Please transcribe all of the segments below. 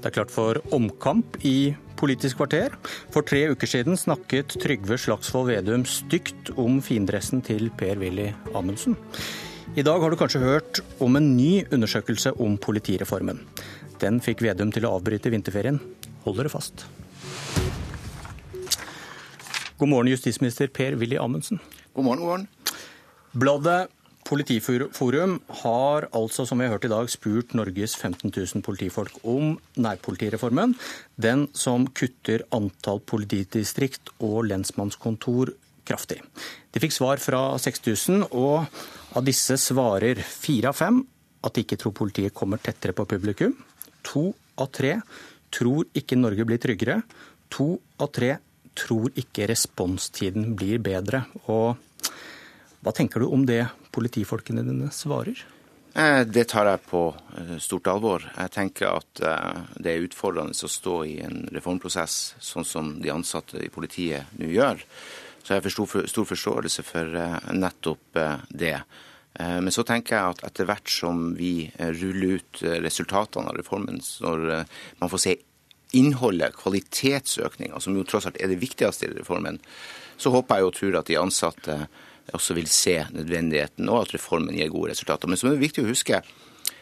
Det er klart for omkamp i Politisk kvarter. For tre uker siden snakket Trygve Slagsvold Vedum stygt om findressen til Per-Willy Amundsen. I dag har du kanskje hørt om en ny undersøkelse om politireformen. Den fikk Vedum til å avbryte vinterferien. Hold dere fast. God morgen, justisminister Per-Willy Amundsen. God morgen, god morgen. Bladet Politiforum har altså, som vi har hørt i dag, spurt Norges 15 000 politifolk om nærpolitireformen. Den som kutter antall politidistrikt og lensmannskontor kraftig. De fikk svar fra 6000, og av disse svarer fire av fem at de ikke tror politiet kommer tettere på publikum. To av tre tror ikke Norge blir tryggere. To av tre tror ikke responstiden blir bedre. Og hva tenker du om det politifolkene dine svarer? Eh, det tar jeg på eh, stort alvor. Jeg tenker at eh, det er utfordrende å stå i en reformprosess sånn som de ansatte i politiet nå gjør. Så jeg har stor forståelse for nettopp det. Men så tenker jeg at etter hvert som vi ruller ut resultatene av reformen, når man får se innholdet, kvalitetsøkninga, som jo tross alt er det viktigste i reformen, så håper jeg og tror at de ansatte også vil se nødvendigheten og at reformen gir gode resultater. Men så er viktig å huske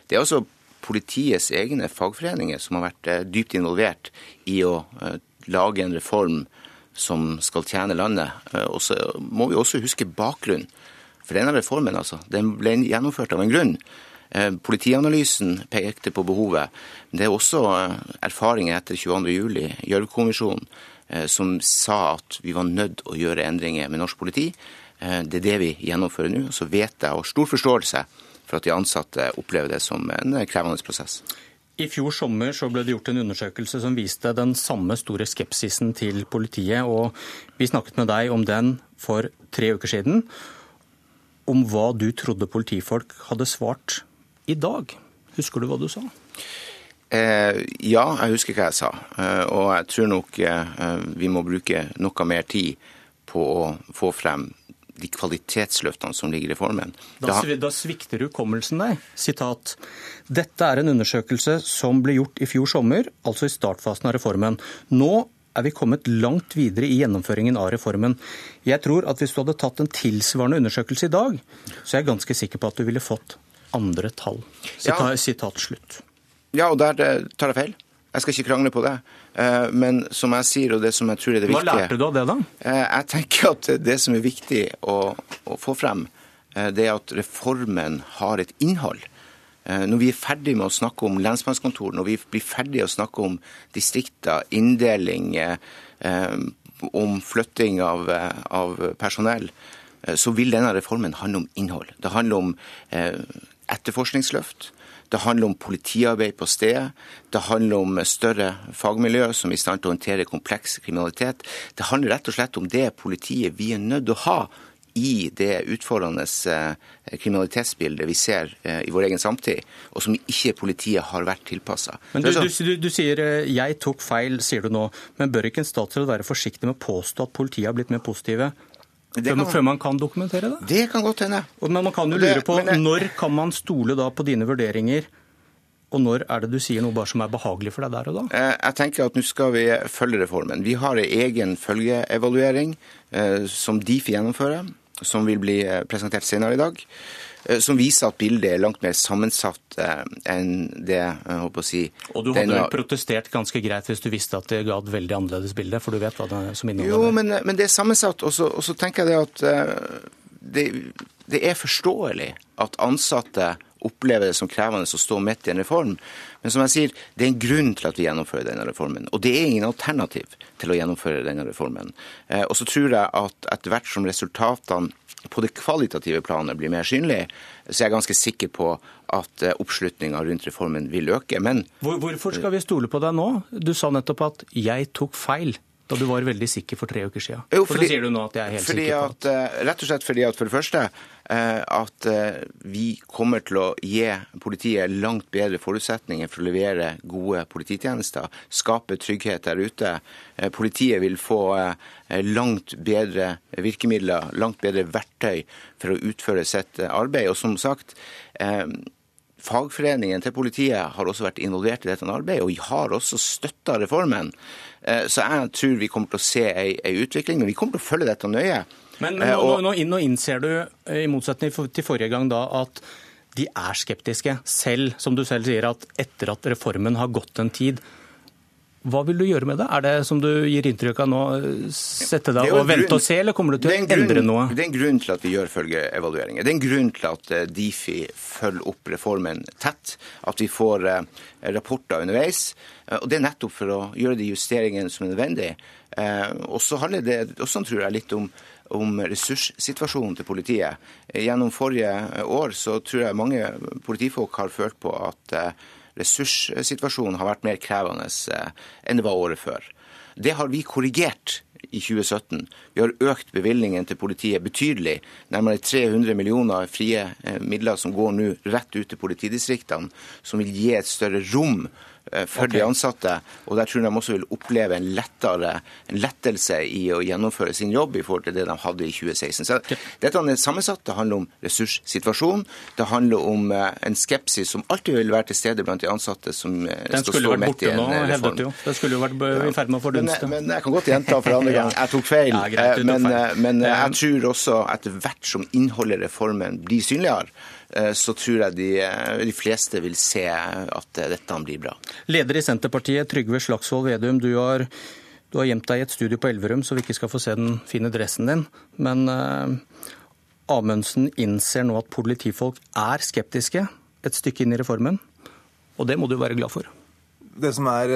det er altså politiets egne fagforeninger som har vært eh, dypt involvert i å eh, lage en reform som skal tjene landet. Eh, og så må vi også huske bakgrunnen for denne reformen. altså. Den ble gjennomført av en grunn. Politianalysen pekte på behovet. Men Det er også erfaringer etter 22.07, Gjørv-kommisjonen, som sa at vi var nødt å gjøre endringer med norsk politi. Eh, det er det vi gjennomfører nå. Så vet jeg og har stor forståelse for at de ansatte opplever det som en krevende prosess. I fjor sommer så ble det gjort en undersøkelse som viste den samme store skepsisen til politiet. og Vi snakket med deg om den for tre uker siden. Om hva du trodde politifolk hadde svart i dag. Husker du hva du sa? Eh, ja, jeg husker hva jeg sa. Eh, og jeg tror nok eh, vi må bruke noe mer tid på å få frem de kvalitetsløftene som ligger i formen. Da, da svikter hukommelsen deg. Sitat. Dette er en undersøkelse som ble gjort i fjor sommer, altså i startfasen av reformen. Nå er vi kommet langt videre i gjennomføringen av reformen. Jeg tror at hvis du hadde tatt en tilsvarende undersøkelse i dag, så er jeg ganske sikker på at du ville fått andre tall. Sitat, ja. sitat slutt. Ja, og der eh, tar jeg feil. Jeg skal ikke krangle på det. Eh, men som jeg sier, og det som jeg tror er det viktige Hva lærte du av det, da? Eh, jeg tenker at det som er viktig å, å få frem, eh, det er at reformen har et innhold. Når vi er ferdig med å snakke om lensmannskontor, når vi blir ferdig å snakke om distrikter, inndeling, om flytting av, av personell, så vil denne reformen handle om innhold. Det handler om etterforskningsløft. Det handler om politiarbeid på stedet. Det handler om større fagmiljø som er i stand til å håndtere kompleks kriminalitet. Det handler rett og slett om det politiet vi er nødt til å ha i det utfordrende eh, kriminalitetsbildet vi ser eh, i vår egen samtid, og som ikke politiet har vært tilpassa. Men du, du, du, du, sier eh, 'jeg tok feil', sier du nå. Men bør ikke en statsråd være forsiktig med å påstå at politiet har blitt mer positive kan, før man kan dokumentere det? Det kan godt hende. Men man kan jo lure på det, når kan man stole da på dine vurderinger? Og når er det du sier noe bare som er behagelig for deg der og da? Eh, jeg tenker at nå skal vi følge reformen. Vi har en egen følgeevaluering eh, som Difi gjennomfører, som vil bli eh, presentert senere i dag. Eh, som viser at bildet er langt mer sammensatt eh, enn det jeg håper å si Og du hadde vel protestert ganske greit hvis du visste at det ga et veldig annerledes bilde, for du vet hva det er som inneholder Jo, men, men, det er sammensatt. Og så tenker jeg det at eh, det, det er forståelig at ansatte opplever det som krevende å stå midt i en reform. Men som jeg sier, det er en grunn til at vi gjennomfører denne reformen. Og det er ingen alternativ til å gjennomføre denne reformen. Og så tror jeg at etter hvert som resultatene på det kvalitative planet blir mer synlige, så jeg er ganske sikker på at eh, oppslutninga rundt reformen vil øke. Men Hvorfor skal vi stole på deg nå? Du sa nettopp at 'jeg tok feil' da du var veldig sikker for tre uker siden. Jo, fordi, for sier du nå at jeg er helt sikker på at... eh, Rett og slett fordi at for det første eh, at vi kommer til å gi politiet langt bedre forutsetninger for å levere gode polititjenester, skape trygghet der ute. Politiet vil få langt bedre virkemidler, langt bedre verktøy for å utføre sitt arbeid. Og som sagt, Fagforeningen til politiet har også vært involvert i dette arbeidet, og har også støtta reformen. Eh, så jeg tror vi kommer til å se ei, ei utvikling, men vi kommer til å følge dette nøye. Men, men nå, nå, nå, innser du, i motsetning til forrige gang, da, at de er skeptiske. Selv, som du selv sier, at etter at reformen har gått en tid, hva vil du gjøre med det? Er det som du gir inntrykk av nå, sette deg og vente og se, eller kommer du til å endre noe? Det er en grunn til at vi gjør følgeevalueringer. Det er en grunn til at eh, Difi følger opp reformen tett. At vi får eh, rapporter underveis. Eh, og Det er nettopp for å gjøre de justeringene som er nødvendig. Og så handler det også, tror jeg, litt om om ressurssituasjonen til politiet. Gjennom forrige år så tror jeg mange politifolk har følt på at ressurssituasjonen har vært mer krevende eh, enn det var året før. Det har vi korrigert i 2017. Vi har økt bevilgningen til politiet betydelig. Nærmere 300 millioner frie eh, midler som går nå rett ut til politidistriktene, som vil gi et større rom Eh, for okay. de ansatte. Og der tror jeg de også vil oppleve en, lettere, en lettelse i å gjennomføre sin jobb i forhold til det de hadde i 2016. Så Dette er sammensatt. Det handler om ressurssituasjonen. Det handler om eh, en skepsis som alltid vil være til stede blant de ansatte som Den skal stå midt i en nå, reform. Jo. Den skulle jo vært i ferd med å fordunste. Men, men, jeg kan godt gjenta for andre gang. Jeg tok feil. Ja, greit, men, men jeg tror også etter hvert som innholdet i reformen blir synligere, Eh, så tror jeg de, eh, de, fleste vil se at eh, dette blir bra. Leder i Senterpartiet, Trygve Slagsvold Vedum. Du har, du har, gjemt deg i et studio på Elverum, så vi ikke skal få se den fine dressen din. Men uh, Amundsen innser nå at politifolk er skeptiske et stykke inn i reformen. Og det må du være glad for. Det som er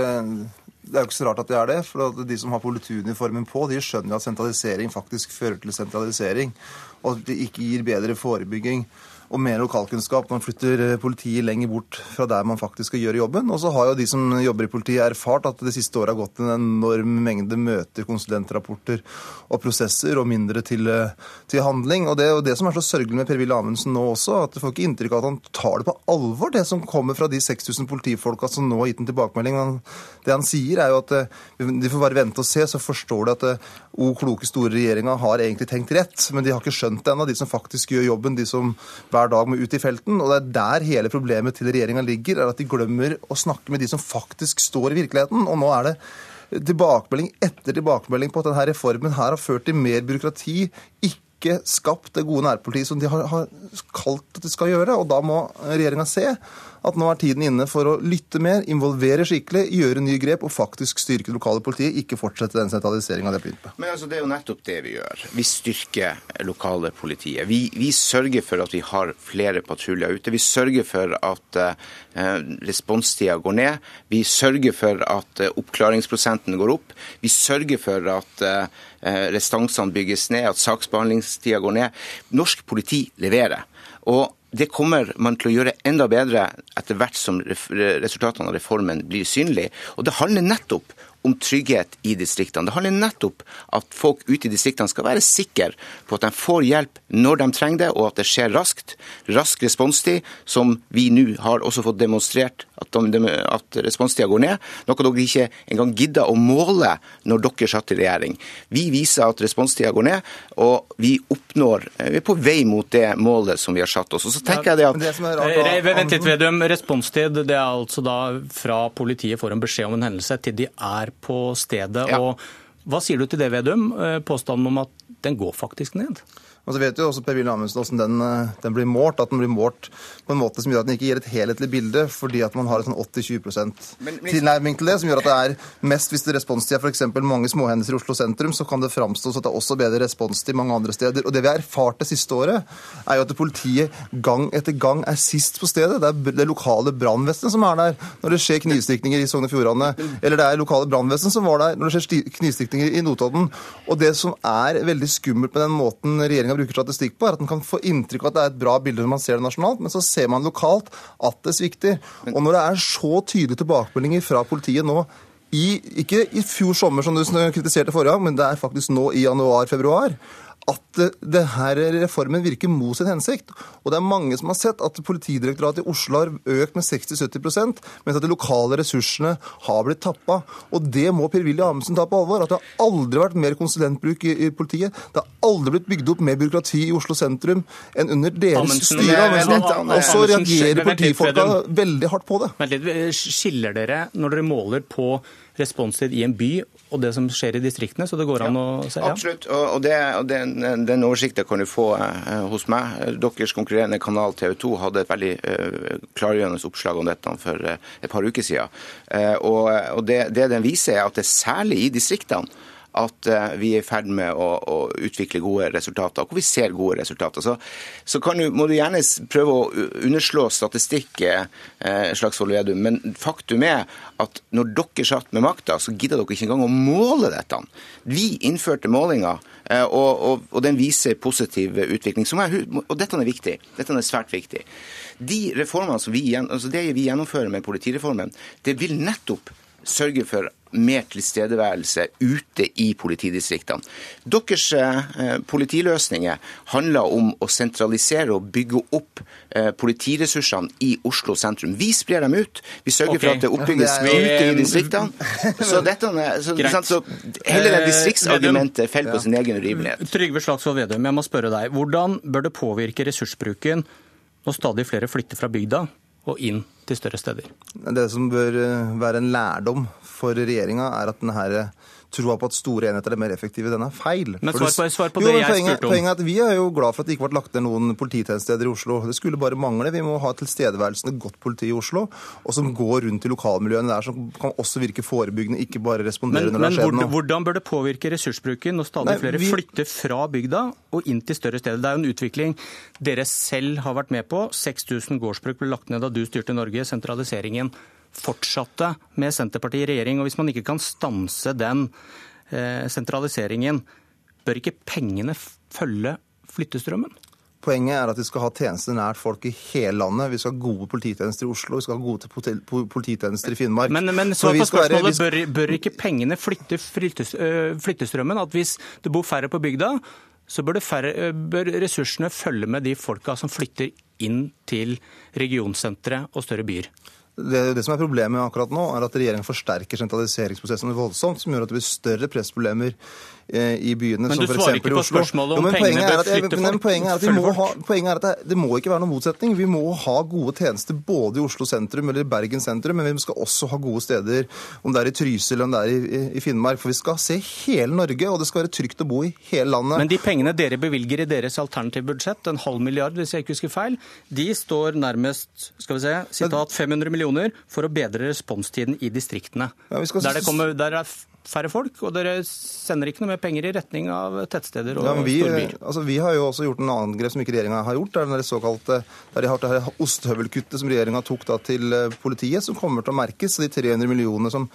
det er jo ikke så rart at det er det. for De som har politiuniformen på, de skjønner at sentralisering faktisk fører til sentralisering. Og at det ikke gir bedre forebygging og mer lokalkunnskap. Man flytter eh, politiet lenger bort fra der man faktisk skal gjøre jobben. Og så har jo de som jobber i politiet erfart at det siste året har gått en enorm mengde møter, konsulentrapporter og prosesser, og mindre til, eh, til handling. Og det er jo det som er så sørgelig med Per-Willy Amundsen nå også, at du får ikke inntrykk av at han tar det på alvor, det som kommer fra de 6000 politifolka som nå har gitt en tilbakemelding. Men det han sier, er jo at eh, de får bare vente og se, så forstår de at o kloke, store regjeringa har egentlig tenkt rett. Men de har ikke skjønt det ennå, de som faktisk gjør jobben, de som hver hver dag må ut i felten. Og det er der hele problemet til regjeringa ligger, er at de glemmer å snakke med de som faktisk står i virkeligheten. Og nå er det tilbakemelding etter tilbakemelding på at denne reformen her har ført til mer byråkrati, ikke skapt det gode nærpolitiet som de har, har kalt at de skal gjøre. Og da må regjeringa se at nå er tiden inne for å lytte mer, involvere skikkelig, gjøre nye grep og faktisk styrke det lokale politiet, ikke fortsette den sentraliseringa det har begynt på. Men altså, Det er jo nettopp det vi gjør. Vi styrker lokale politiet. Vi, vi sørger for at vi har flere patruljer ute. Vi sørger for at eh, responstida går ned. Vi sørger for at eh, oppklaringsprosenten går opp. Vi sørger for at eh, restansene bygges ned, at saksbehandlingstida går ned. Norsk politi leverer. Og det kommer man til å gjøre enda bedre etter hvert som resultatene av reformen blir synlige. Og det handler nettopp om trygghet i distriktene. Det handler nettopp at folk ute i distriktene skal være sikre på at de får hjelp når de trenger det, og at det skjer raskt. Rask responstid, som vi nå har også fått demonstrert at, de, at responstida går ned. Noe dere ikke engang gidda å måle når dere satt i regjering. Vi viser at responstida går ned, og vi oppnår Vi er på vei mot det målet som vi har satt oss. Og så tenker jeg det at... Det rart, eh, Vent litt, Vedum. Responstid det er altså da fra politiet får en beskjed om en hendelse til de er på stedet. Ja. og hva sier du til det, Vedum? Eh, påstanden om at den går faktisk ned? Og så vet jo også Per-Willy Amundsen hvordan den, eh, den, blir målt. At den blir målt på en måte som gjør at den ikke gir et helhetlig bilde, fordi at man har en sånn 80-20 tilnærming til det, som gjør at det er mest hvis det responstid er f.eks. mange småhendelser i Oslo sentrum, så kan det framstå som at det er også bedre responstid mange andre steder. Og det vi har erfart det siste året, er jo at politiet gang etter gang er sist på stedet. Det er det lokale brannvesenet som er der når det skjer knivstikninger i Sogn og Fjordane, eller det er lokale brannvesen som var der når det skjer knivstikninger i Notodden. Og det som er veldig skummelt med den måten regjeringa regjeringa bruker statistikk på, er at en kan få inntrykk av at det er et bra bilde når man ser det nasjonalt, men så ser man lokalt at det svikter. Og når det er så tydelige tilbakemeldinger fra politiet nå i, ikke i fjor sommer, som du kritiserte forrige gang, men det er faktisk nå i januar-februar, at det her reformen virker mot sin hensikt. Og det er mange som har sett at Politidirektoratet i Oslo har økt med 60-70% mens at de lokale ressursene har blitt tappa. Og det må Per-Willy Amundsen ta på alvor. At det har aldri vært mer konsulentbruk i, i, politiet. Det har aldri blitt bygd opp mer byråkrati i Oslo sentrum enn under deres styre. Og så reagerer politifolka veldig hardt på det. Men Skiller dere når dere måler på responstid i en by og det som skjer i distriktene, så det går an ja, å se? Ja. Absolutt, og, det, og den, den, oversikten kan du få eh, hos meg. Deres konkurrerende kanal TV 2 hadde et veldig eh, klargjørende oppslag om dette for eh, et par uker siden. Eh, og, og det, det den viser, er at det er særlig i distriktene at eh, vi er i ferd med å, å, utvikle gode resultater, hvor vi ser gode resultater. Så, så du, må du gjerne prøve å underslå statistikk, eh, Slagsvold Vedum, men faktum er at når dere satt med makta, så gidda dere ikke engang å måle dette. Vi innførte målinger, eh, og, og, og, den viser positiv utvikling. Er, og dette er viktig. Dette er svært viktig. De reformene som vi, altså det vi gjennomfører med politireformen, det vil nettopp sørge for mer tilstedeværelse ute i politidistriktene. Deres eh, politiløsninger handler om å sentralisere og bygge opp eh, politiressursene i Oslo sentrum. Vi sprer dem ut. Vi sørger okay. for at det oppbygges det ute i distriktene. Så, dette, så, så hele det eh, distriktsargumentet faller på sin egen urimelighet. Trygve Slagsvold Vedum, jeg må spørre deg. Hvordan bør det påvirke ressursbruken når stadig flere flytter fra bygda og inn til større steder? Det som bør eh, være en lærdom for regjeringa, er at denne troa på at store enheter er mer effektive, den er feil. Men svar på, svar på jo, det jeg poenget, spurte om. Poenget er at Vi er jo glad for at det ikke ble lagt ned noen polititjenestesteder i Oslo. Det skulle bare mangle. Vi må ha tilstedeværelsen et godt politi i Oslo, og som går rundt i lokalmiljøene der, som kan også virke forebyggende, ikke bare respondere men, når det skjer noe. Men hvordan bør det påvirke ressursbruken når stadig Nei, flere vi... flytter fra bygda og inn til større steder? Det er jo en utvikling dere selv har vært med på. 6000 gårdsbruk ble lagt ned da du styrte Norge. Sentraliseringen fortsatte med Senterpartiet i regjering. og Hvis man ikke kan stanse den eh, sentraliseringen, bør ikke pengene følge flyttestrømmen? Poenget er at vi skal ha tjenester nært folk i hele landet. Vi skal ha gode polititjenester i Oslo, vi skal ha gode polititjenester i Finnmark. Men, men så på spørsmålet, bør, bør, ikke pengene flytte flyttestrømmen? At hvis det bor færre på bygda, så bør, færre, bør ressursene følge med de folka som flytter inn til regionsentre og større byer? Det, det, som er Problemet akkurat nå er at regjeringen forsterker sentraliseringsprosessen voldsomt, som gjør at det blir større pressproblemer i byene. Men du svarer ikke på spørsmålet om pengene bør flytte folk? Poenget er at, vi må ha, poenget er at det, det, må ikke være noen motsetning. Vi må ha gode tjenester både i Oslo sentrum eller i Bergen sentrum, men vi skal også ha gode steder, om det er i Trysil eller om det er i, i, Finnmark. For vi skal se hele Norge, og det skal være trygt å bo i hele landet. Men de pengene dere bevilger i deres alternative budsjett, en halv milliard hvis jeg ikke husker feil, de står nærmest skal vi se, sitat 500 millioner for å bedre responstiden i distriktene. Ja, skal... der, det kommer, der er færre folk, og dere sender ikke noe mer penger i retning av tettsteder og ja, vi, storbyer. Altså, vi har jo også gjort en annen grep som ikke regjeringa har gjort. Det er det såkalte der de har det ostehøvelkuttet som regjeringa tok da til eh, politiet, som kommer til å merkes. De 300 millionene som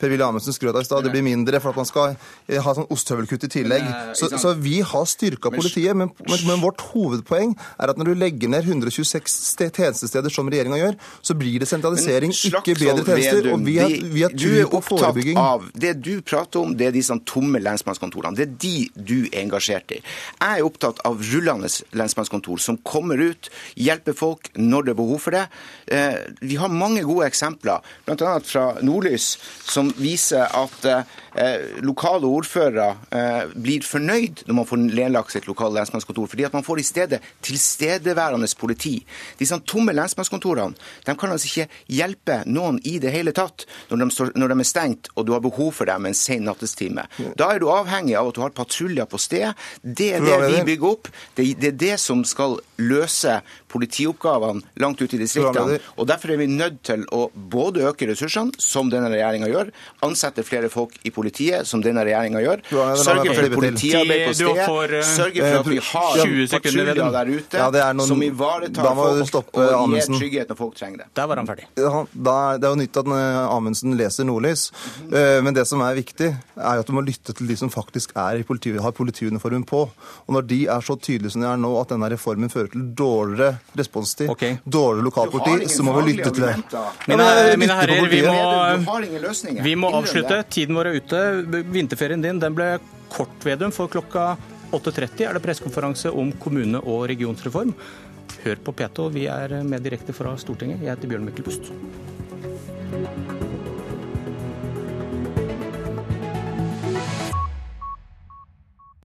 Per-Willy Amundsen skrøt av i stad, det blir mindre for at man skal eh, ha sånn ostehøvelkutt i tillegg. Så, så vi har styrka politiet, men, men, men, vårt hovedpoeng er at når du legger ned 126 tjenestesteder som regjeringa gjør, så blir det sentralisering, ikke bedre tjenester. Og vi har, vi har tro på forebygging. Av det du prater om, det er disse tomme lensmannskontorene. Det er de du er engasjert i. Jeg er opptatt av rullende lensmannskontor som kommer ut, hjelper folk når det er behov for det. Eh, vi har mange gode eksempler, bl.a. fra Nordlys, som viser at eh, lokale ordførere eh, blir fornøyd når man får nedlagt sitt lokale lensmannskontor, fordi at man får i stedet tilstedeværende politi. Disse tomme lensmannskontorene de kan altså ikke hjelpe noen i det hele tatt når de, når de er stengt og du har behov for dem en sen nattestime. Da er du avhengig av at du har patruljer på sted. Det er det vi bygger opp. Det er det som skal løse politioppgavene langt ute i distriktene. Og Derfor er vi nødt til å både øke ressursene, som denne regjeringa gjør, ansette flere folk i politiet, som denne regjeringa gjør, sørge for politiarbeid på sted, eh, sørge for at vi har patruljer der ute som ivaretar folk og gir trygghet når folk trenger det. Der var han ferdig. det er jo nytt at Amundsen leser Nordlys, eh, men det som er viktig, er at du må lytte til de som faktisk er i politi, har politiuniformen på. Og når de er så tydelige som de er nå, at denne reformen fører til dårligere responstid, okay. dårligere lokalpoliti, så må vi lytte til det. Mine, mine herrer, vi må, vi må avslutte. Tiden vår er ute. Vinterferien din den ble kort, Vedum, for klokka 8.30 er det pressekonferanse om kommune- og regionsreform. Hør på P2, vi er med direkte fra Stortinget. Jeg heter Bjørn Myklebust.